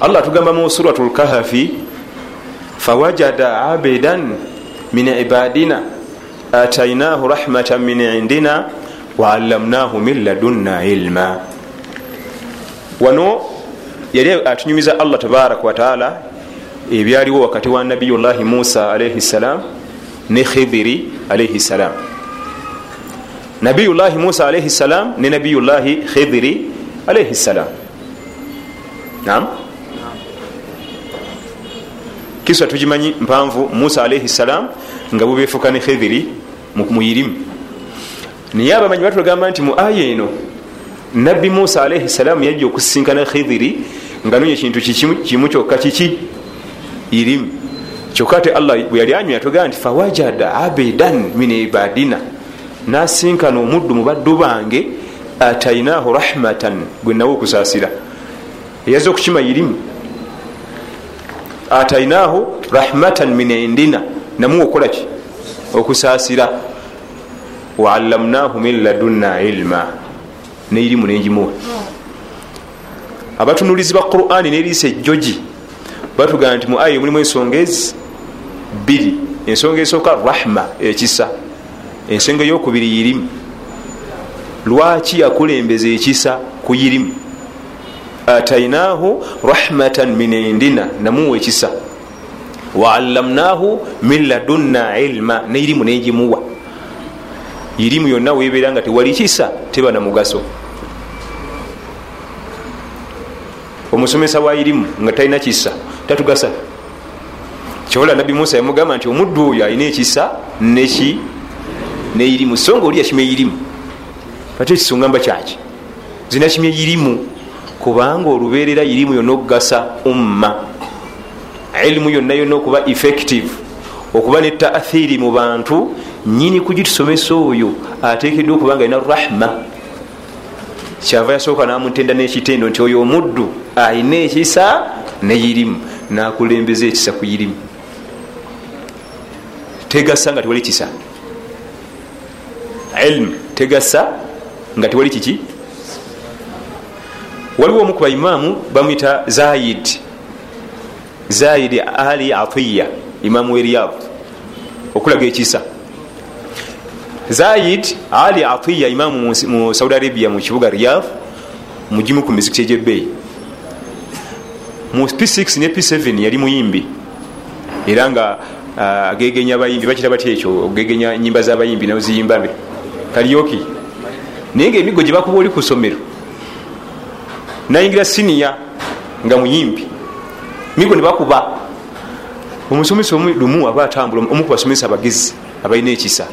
allah tugamba mu suratu lkahafi fawajada abidan min ibadina atainahu rahmatan min indina waallamnahu min ladunna ilma. Wano yali atunyumiza allah tabaraka wataala ebyaliwo wakati wa nabiyullahi musa alaihi ssalam ne khidiri alaihi ssalam nabiyullahi musa alaihi ssalam ne nabiyullahi khidiri alaihi ssalam nam kisa tugimanyi mpanvu musa alaihi ssalam nga bubefuka ne khidiri muyirimu naye abamanyi batugamba nti mu aya eno nabbi musa alaihi ssalaamu yajja okusisinkana khidiri nga nonya ekintu kimu kyokka kiki irimu kyokka te allah bwe yali anywera tugamba nti fawajada abedan min ibadina. Nasinkana omuddu mu baddu bange atainahu rahmatan gwe nawe okusaasira. Eyaza okukima irimu atainahu rahmatan min indina. Namuwe okukolaki okusaasira. Waallamnahu min ladunna ilma. Neirimu nenjimuwa abatunulizi ba qurani neriisa ejjogi batugamba nti mu aya mulimu ensonga ezi bbiri. Ensonga esooka rahma ekisa. Ensonga eyokubiri yirimu. Lwaki yakulembeza ekisa ku yirimu atainahu rahmatan min indina namuwa ekisa. Waallamnahu min ladunna ilma neirimu nenjimuwa irimu yonna webeera nga tewali kisa teba na mugaso. Omusomesa wa irimu nga talina kisa tatugasa. Kyola nabbi musa yamugamba nti omuddu oyo alina ekisa neki neirimu so nga oli yakimya irimu ate ekisongamba kyaki? Zina kimya irimu kubanga olubeerera irimu yonna okugasa umma ilimu yonna yonna okuba effective okuba ne taathiri mu bantu nyini kugitusomesa oyo atekeddwa okuba nga alina rahma. Kyava yasooka namutenda nekitendo nti oyo omuddu alina ekisa neyirimu nakulembeza ekisa ku yirimu. Tegasa nga tewali kisa. Ilmu tegasa nga tewali kiki waliwo omu ku baimaamu bamwita zayid. Zayid ali atiya imamu weriyad okulaga ekisa. Zayid ali atiya imamu mu saudi arabia mu kibuga riyad mugimu ku mizikiti egyebbeeyi mu p6 ne p7 yali muyimbi era nga agegenya abayimbi bakira batya ekyo? Ogegenya nyimba zabayimbi noziyimbabe kalyoki naye nga emigo gyebakuba oli ku somero nayingira siniya nga muyimbi. Migo nebakuba omusomesa lumu aba atambula omu kubasomesa abagezi abalina ekisa.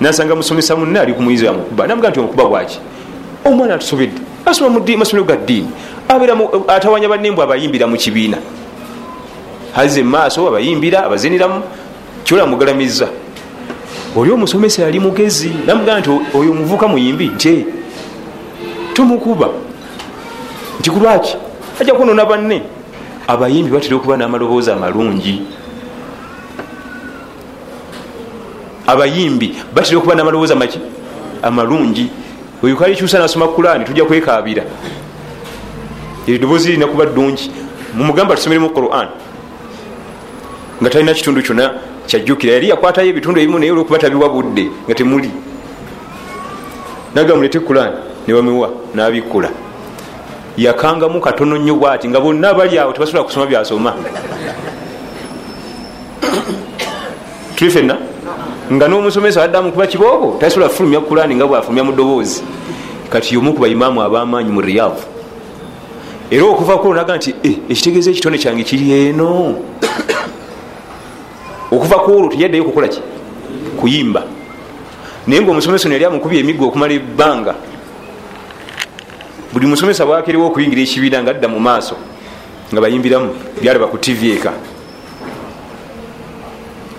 Nasanga musomesa munne ali kumuyizi amukuba. Namuga nti omukuba bwaki omwana atusobedde. Asoma masomero ga ddiini. Atawanya bannembwe abayimbira mu kibiina. Aze mumaaso abayimbira abaziniramu kyola mugalamiza. Oli omusomesa yali mugezi. Namugaa nti oyo omuvuka muyimbi nti tomukuba nti kulwaki ajja kunona banne. Abayimbi batera okuba n'amaloboozi amalungi. Abayimbi batera okuba n'amaloboozi amaki amalungi. Oyo kalikyusa nasoma kurani tujja kwekabira eddoboozi lirina kuba ddungi. Mumugamba tusomeremu quran. Nga talina kitundu kyonna kyajjukira. Yali yakwatayo ebitundu ebimu naye olwokuba tabiwa budde nga temuli. Nagamulete kurani nebamuwa nabikula yakangamu katono nnyo bwati nga bonna bali awo tebasobola kusoma byasoma. Tuli fenna nga n'omusomesa addamu kuba kiboobo tasobola fulumya kulani nga bwafulumya mu ddoboozi. Kati yomu ku baimaamu abamaanyi mu riyaavu era okuva kulonaga nti ekitegeeza ekitone kyange kiri eno. Okuva ku olwo teyaddayo kukola ki? Kuyimba. Naye nga omusomesa ono yali amukubye emigga okumala ebbanga buli musomesa bwakeriwo okuyingira ekibiina nga adda mu maaso nga bayimbiramu byalaba ku tv eka.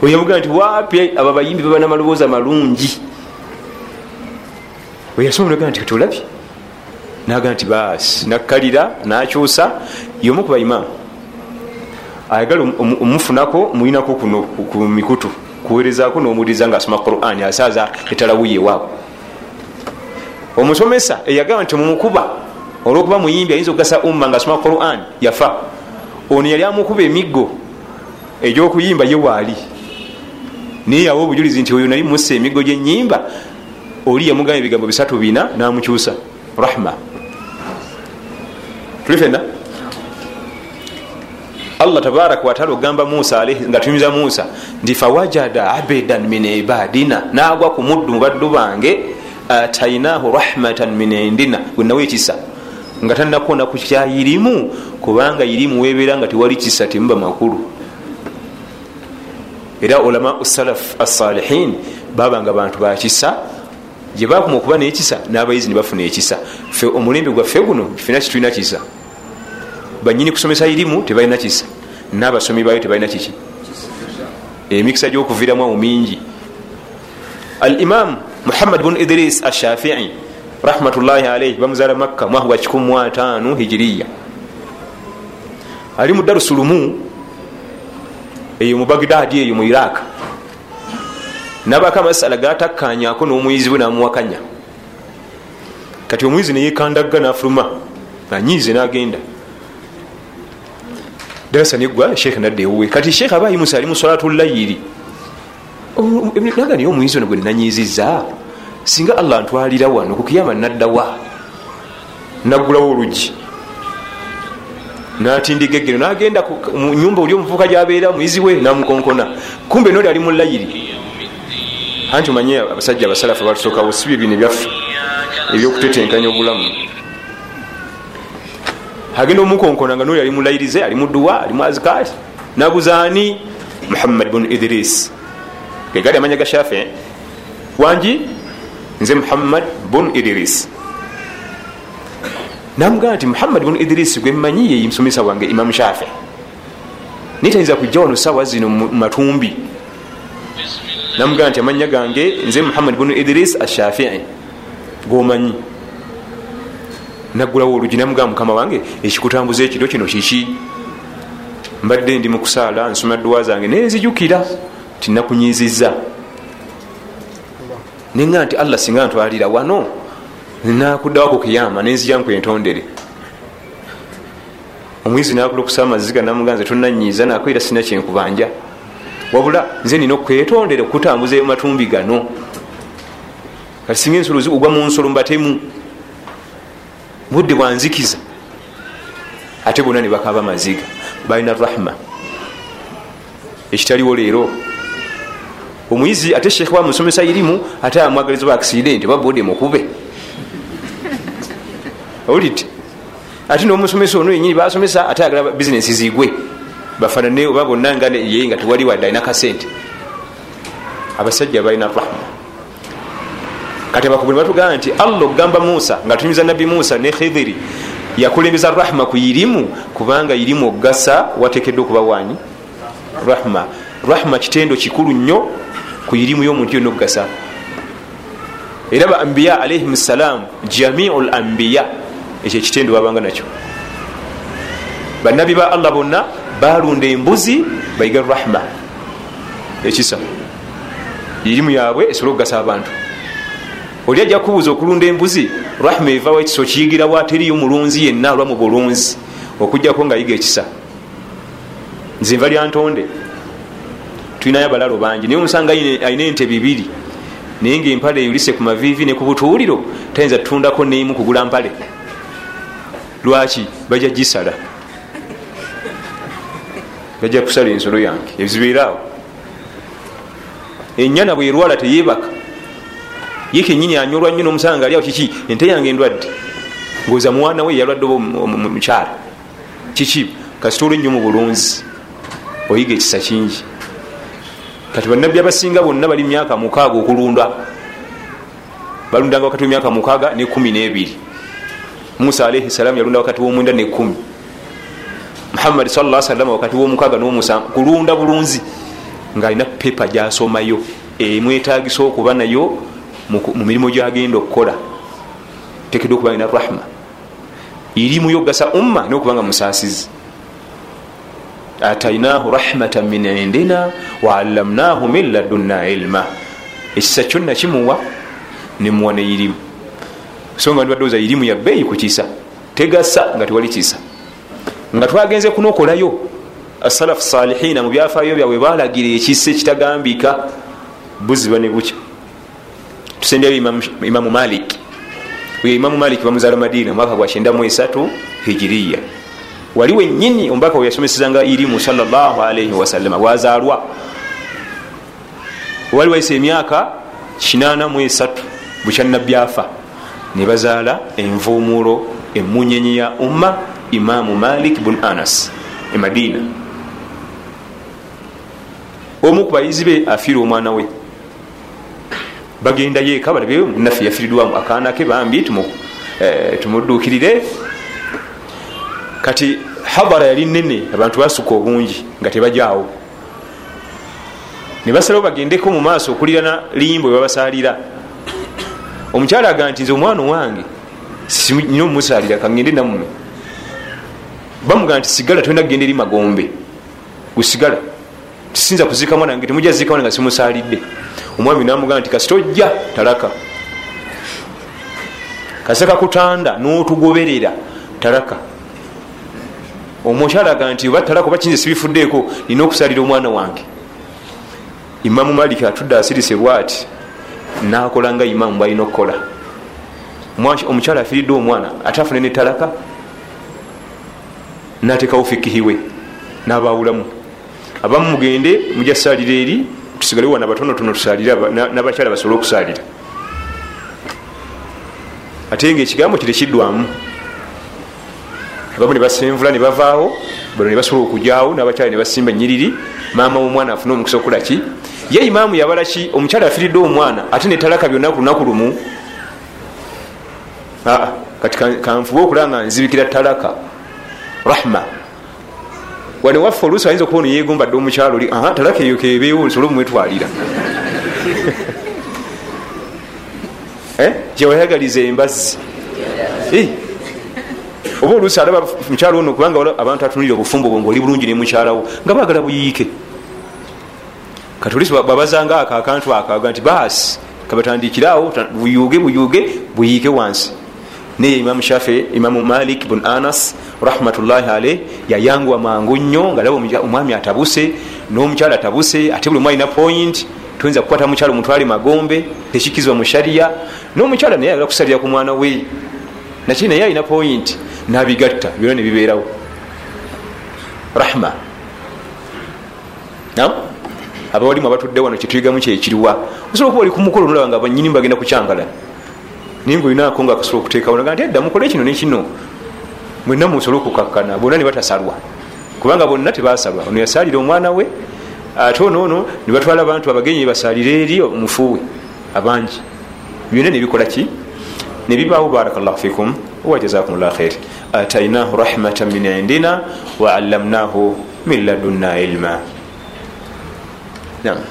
Oyamugaa nti wapi abo abayimbi baba namaloboozi amalungi? Weyasoma nti tolabye naga nti basi nakkalira nakyusa yomu ku baimaamu ayagala omufunako muyinako kuno ku mikutu kuwerezaako nomuwuliriza nga asoma quran asaaza etalawuye ewaabo omusomesa eyagamba nti mumukuba olwokuba muyimbi ayinza okugasa umma nga asoma quran yafa. Ono yali amukuba emiggo egyokuyimba ye waali. Naye yawa obujulizi nti oyo nali musa emiggo gyenyimba oli yamugamba ebigambo bisatu bina namukyusa. Rahma. Tuli fena allah tabaraka wataala ogamba musa nga tuyumiza musa nti fawajada abedan min ibadina nagwa ku muddu mubaddu bange atainahu rahmatan min indina gwenawe ekisa nga tanakona ku kyayirimu kubanga irimu webeera nga tewali kisa temuba makulu. Era ulama salaf assalihin babanga bantu bakisa gyebakuma okuba nekisa nabayizi nebafuna ekisa. Fe omulembe gwaffe guno fena kitulina kisa? Banyini kusomesa irimu tebalina kisa. Nabasomi bayo tebalina kiki? Emikisa gyokuviramu awo mingi. Al imamu muhammad bun idris ashafii rahmatullahi alaihi bamuzaala makka mwaka gwa 15 hijiriya. Ali mu darusulumu eyo mu bagdadi eyo mu iraq. Nabako amasala gatakkanyako n'omuyizi bwe namuwakanya. Kati omuyizi neyekandagga nafuluma anyiize nagenda. Darasa negwa sheekh nadda ewuwe. Kati sheekh aba ayimusa ali mu salatu layiri naga naye omuyizi ono gwe nanyiziza singa allah ntwalira wano kukiyama naddawa naggulawo olugi natindiga eggero nagenda munyumba oli omuvuka gyabeera muyizi we namukonkona. Kumbe noli ali mu layiri. Anti omanye abasajja abasalafu batusookawo sibyo bino ebyaffe ebyokutetenkanya obulamu. Agenda omukonkona nga noli ali mulayirize ali muduwa ali mu azikari nabuzaani muhammad bun idris. Gegali amanya ga shafi wangi nze muhammad bun idris. Namugamba nti muhammad bun idris gwe mmanyi ye musomesa wange imamu shafi. Naye tayinza kujja wano sawa zino mumatumbi namugamba nti amanya gange nze muhammad bun idris ashafii gomanyi naggulawo olugi namugamba mukama wange ekikutambuza ekiro kino kiki? Mbadde ndi mukusaala nsoma dduwa zange nenzijukira tinakunyiziza nega nti allah singa ntwalira wano? Nakuddawo kukiyama nenzija nkwentondere omwizi nakulukusa amaziga namuganze tonanyiza nakwera sina kyenkubanja. Wabula nze nina okwetondera okutambuza matumbi gano. Kati singa ensolo ogwa mu nsolo mbatemu budde bwanzikiza ate bonna ne bakaba maziga balina rahma. Ekitaliwo leero omuyizi ate sheekh bamusomesa irimu ate amwagaliza ba accident babode mukube. Owulidde ate nomusomesa ono yenyini basomesa ate agala bizinesi zigwe. Bafanane oba bonna nga ye nga tewali wadde alina kasente. Abasajja balina rahma. Kati abakubuli batugamba nti allah okugamba musa nga tunyumiza nabbi musa ne khidiri yakulembeza rahma ku irimu kubanga irimu okugasa watekedde okuba wanyi rahma rahma kitendo kikulu nnyo ku irimu y'omuntu yonna okugasa era ba ambiya alaihim ssalam jamiu l ambiya ekyo ekitendo babanga nakyo. Banabi ba allah bonna balunda embuzi bayiga rahma ekisa. Irimu yabwe esobole okugasa abantu. Oli ajja kubuuza okulunda embuzi rahma evawo ekisa okiyigirawo ateriyo mulunzi yenna olwa mu bulunzi okugjako nga yiga ekisa. Nze nva lyantonde tulinayo abalalo bangi naye omusanga alina ente bibiri naye ngaempale eyulise ku mavivi ne ku butuuliro tayinza tutundako neimu kugula mpale lwaki bajja gisala bajja kusala ensolo yange ezibeeraawo enyana bwerwala teyebaka ye kenyini anyolwa nnyo nomusanga aliawo kiki ente yange endwadde ngoza mwana we yalwadde oba mukyala kiki kasita olwennyo mu bulunzi oyiga ekisa kingi kati bannabbi abasinga bonna bali myaka mukaaga okulunda. Balundanga wakati wemyaka mukaaga ne kumi nebiri. Musa alaihi salamu yalunda wakati womwenda nekumi muhammadi salla salama wakati womukaaga nomusanvu kulunda bulunzi ngaalina pepa gyasomayo emwetagisa okuba nayo mu mirimu gyagenda okukola. Tekedde okuba ina rahma. Irimu yogasa umma nokubanga musasizi atainahu rahmatan min indina waallamnahu min ladunna ilma. Ekisa kyonna kimuwa nemuwa neirimu so nga ndibaddeoza irimu yabbeeyi kukisa tegasa nga tewali kisa nga twagenze kunokolayo asalafu salihina mu byafaayo byabwe balagira ekisa ekitagambika buziba ne bukya tusenderayo imamu malik. Oyo imamu malik bamuzaala madiina omwaka gwa 93 hijiriya wali wenyini omubaka we yasomesezanga irimu salllahalaihi wasallama wazaalwa. Wali waisa emyaka 83 bukyanabbi afa ne bazaala envuumulo emunyenyi ya umma imamu malik bun anas e madiina omu ku bayizi be afiira omwana we. Bagenda yeeka balabe munaffe yafiiridwamu akaana ke bambi tumudduukirire kati habara yali nene abantu basuka obungi nga tebajaawo. Ne basalawo bagendeko mu maaso okulirana limbo webabasalira omukyala aga nti nze omwana owange nina omumusalira kangende namume. Bamugaa nti sigala tolina kugenda eri magombe. Gusigala tisinza kuziika mwana wange temuja ziika mwana nga simusalidde. Omwami namugaa nti kasita ojja talaka. Kaseka kutanda notugoberera talaka omukyala aga nti oba talaka oba kinze sibifuddeeko nina okusalira omwana wange. Imamu maliki atudde asirise bwati nakola nga imamu bwalina okukola. Omukyala afiridde omwana ate afune netalaka natekawo fikihiwe nabawulamu abamu mugende muja salira eri tusigale wana batonotono tusalire nabakyala basobole okusalira. Ate nga ekigambo kire kiddwamu abamu nebasenvula nebavaawo bano nebasobola okujawo nabakyala nebasimba nyiriri maama womwana afune omukisa okulaki ye imaamu yabalaki omukyala afiridde omwana ate netalaka byonna ku lunaku lumu? Kati kanfube okulanga nzibikira talaka. Rahma. Wane waffe oluusi ayinza okuba ono yegombadde omukyalo oli talaka eyo kebeewo nsobole omwetwalira gyewayagaliza embazzi oba oluusi alaba mukyalo ono kubanga abantu atunulira obufumbo bwo ngaoli bulungi nemukyalawo nga bagala buyiike. Kati oluusi babazanga ako akantu akaga nti baasi kabatandikirawo buyuge buyuge buyiike wansi. Naye imamu shafi imamu malik bun anas rahmatullahi aleh yayanguwa mangu nnyo nga laba omwami atabuse n'omukyala atabuse ate buli omu alina point tuyinza kukwata mukyala omutwale magombe tekikizwa mu shariya n'omukyala naye ayagala kusalira ku mwana we nakye naye alina point nabigatta byona nebibeerawo rahma. Abawalimu abatudde wano kyetuyigamu kyekiriwa osobola okuba oli kumukolo nolaba nga banyini bagenda kukyangala naye nga olinako nga akasobola okuteekawo naga nti edda mukole kino nekino mwenna musobole okukakkana bonna ne batasalwa. Kubanga bonna tebasalwa. Ono yasalira omwana we ate onoono ne batwala abantu abagenyi basalire eri omufuwe abangi. Byonna nebikola ki nebibaawo barakallahu fikum wajazakum llah khair atainahu rahmatan min indina waallamnahu min ladunna ilma nam